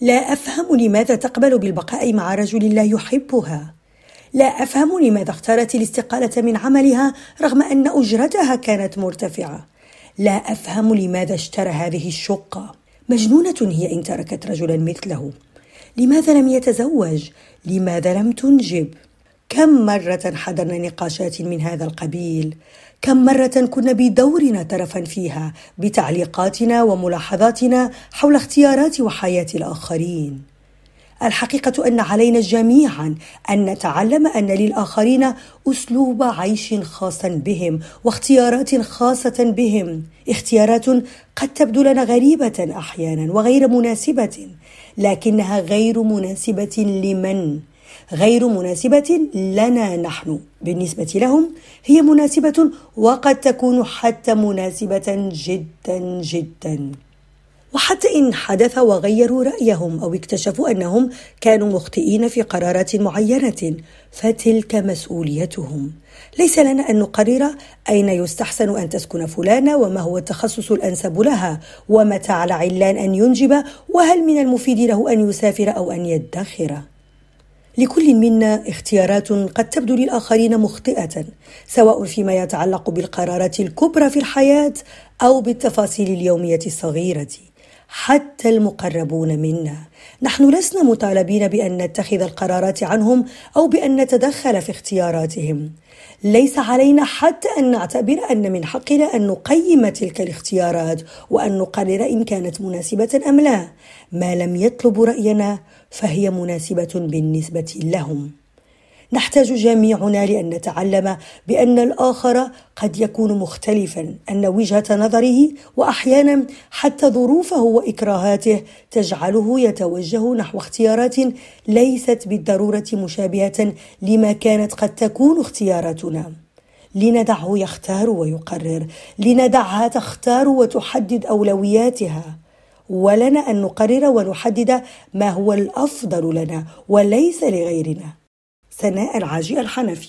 لا أفهم لماذا تقبل بالبقاء مع رجل لا يحبها. لا أفهم لماذا اختارت الاستقالة من عملها رغم أن أجرتها كانت مرتفعة. لا أفهم لماذا اشترى هذه الشقة. مجنونة هي إن تركت رجلا مثله. لماذا لم يتزوج؟ لماذا لم تنجب؟ كم مرة حضرنا نقاشات من هذا القبيل؟ كم مرة كنا بدورنا طرفا فيها بتعليقاتنا وملاحظاتنا حول اختيارات وحياة الآخرين. الحقيقة أن علينا جميعا أن نتعلم أن للآخرين أسلوب عيش خاصا بهم واختيارات خاصة بهم. اختيارات قد تبدو لنا غريبة أحيانا وغير مناسبة لكنها غير مناسبة لمن غير مناسبة لنا نحن. بالنسبة لهم هي مناسبة وقد تكون حتى مناسبة جدا جدا. وحتى إن حدث وغيروا رأيهم أو اكتشفوا أنهم كانوا مخطئين في قرارات معينة فتلك مسؤوليتهم. ليس لنا أن نقرر أين يستحسن أن تسكن فلانة وما هو التخصص الأنسب لها ومتى على علان أن ينجب وهل من المفيد له أن يسافر أو أن يدخر. لكل منا اختيارات قد تبدو للآخرين مخطئة سواء فيما يتعلق بالقرارات الكبرى في الحياة أو بالتفاصيل اليومية الصغيرة. حتى المقربون منا. نحن لسنا مطالبين بأن نتخذ القرارات عنهم أو بأن نتدخل في اختياراتهم. ليس علينا حتى أن نعتبر أن من حقنا أن نقيم تلك الاختيارات وأن نقرر إن كانت مناسبة أم لا. ما لم يطلبوا رأينا فهي مناسبة بالنسبة لهم. نحتاج جميعنا لأن نتعلم بأن الآخر قد يكون مختلفا أن وجهة نظره واحيانا حتى ظروفه وإكراهاته تجعله يتوجه نحو اختيارات ليست بالضرورة مشابهة لما كانت قد تكون اختياراتنا. لندعه يختار ويقرر لندعها تختار وتحدد أولوياتها. ولنا أن نقرر ونحدد ما هو الأفضل لنا وليس لغيرنا. سناء العاجي الحنفي.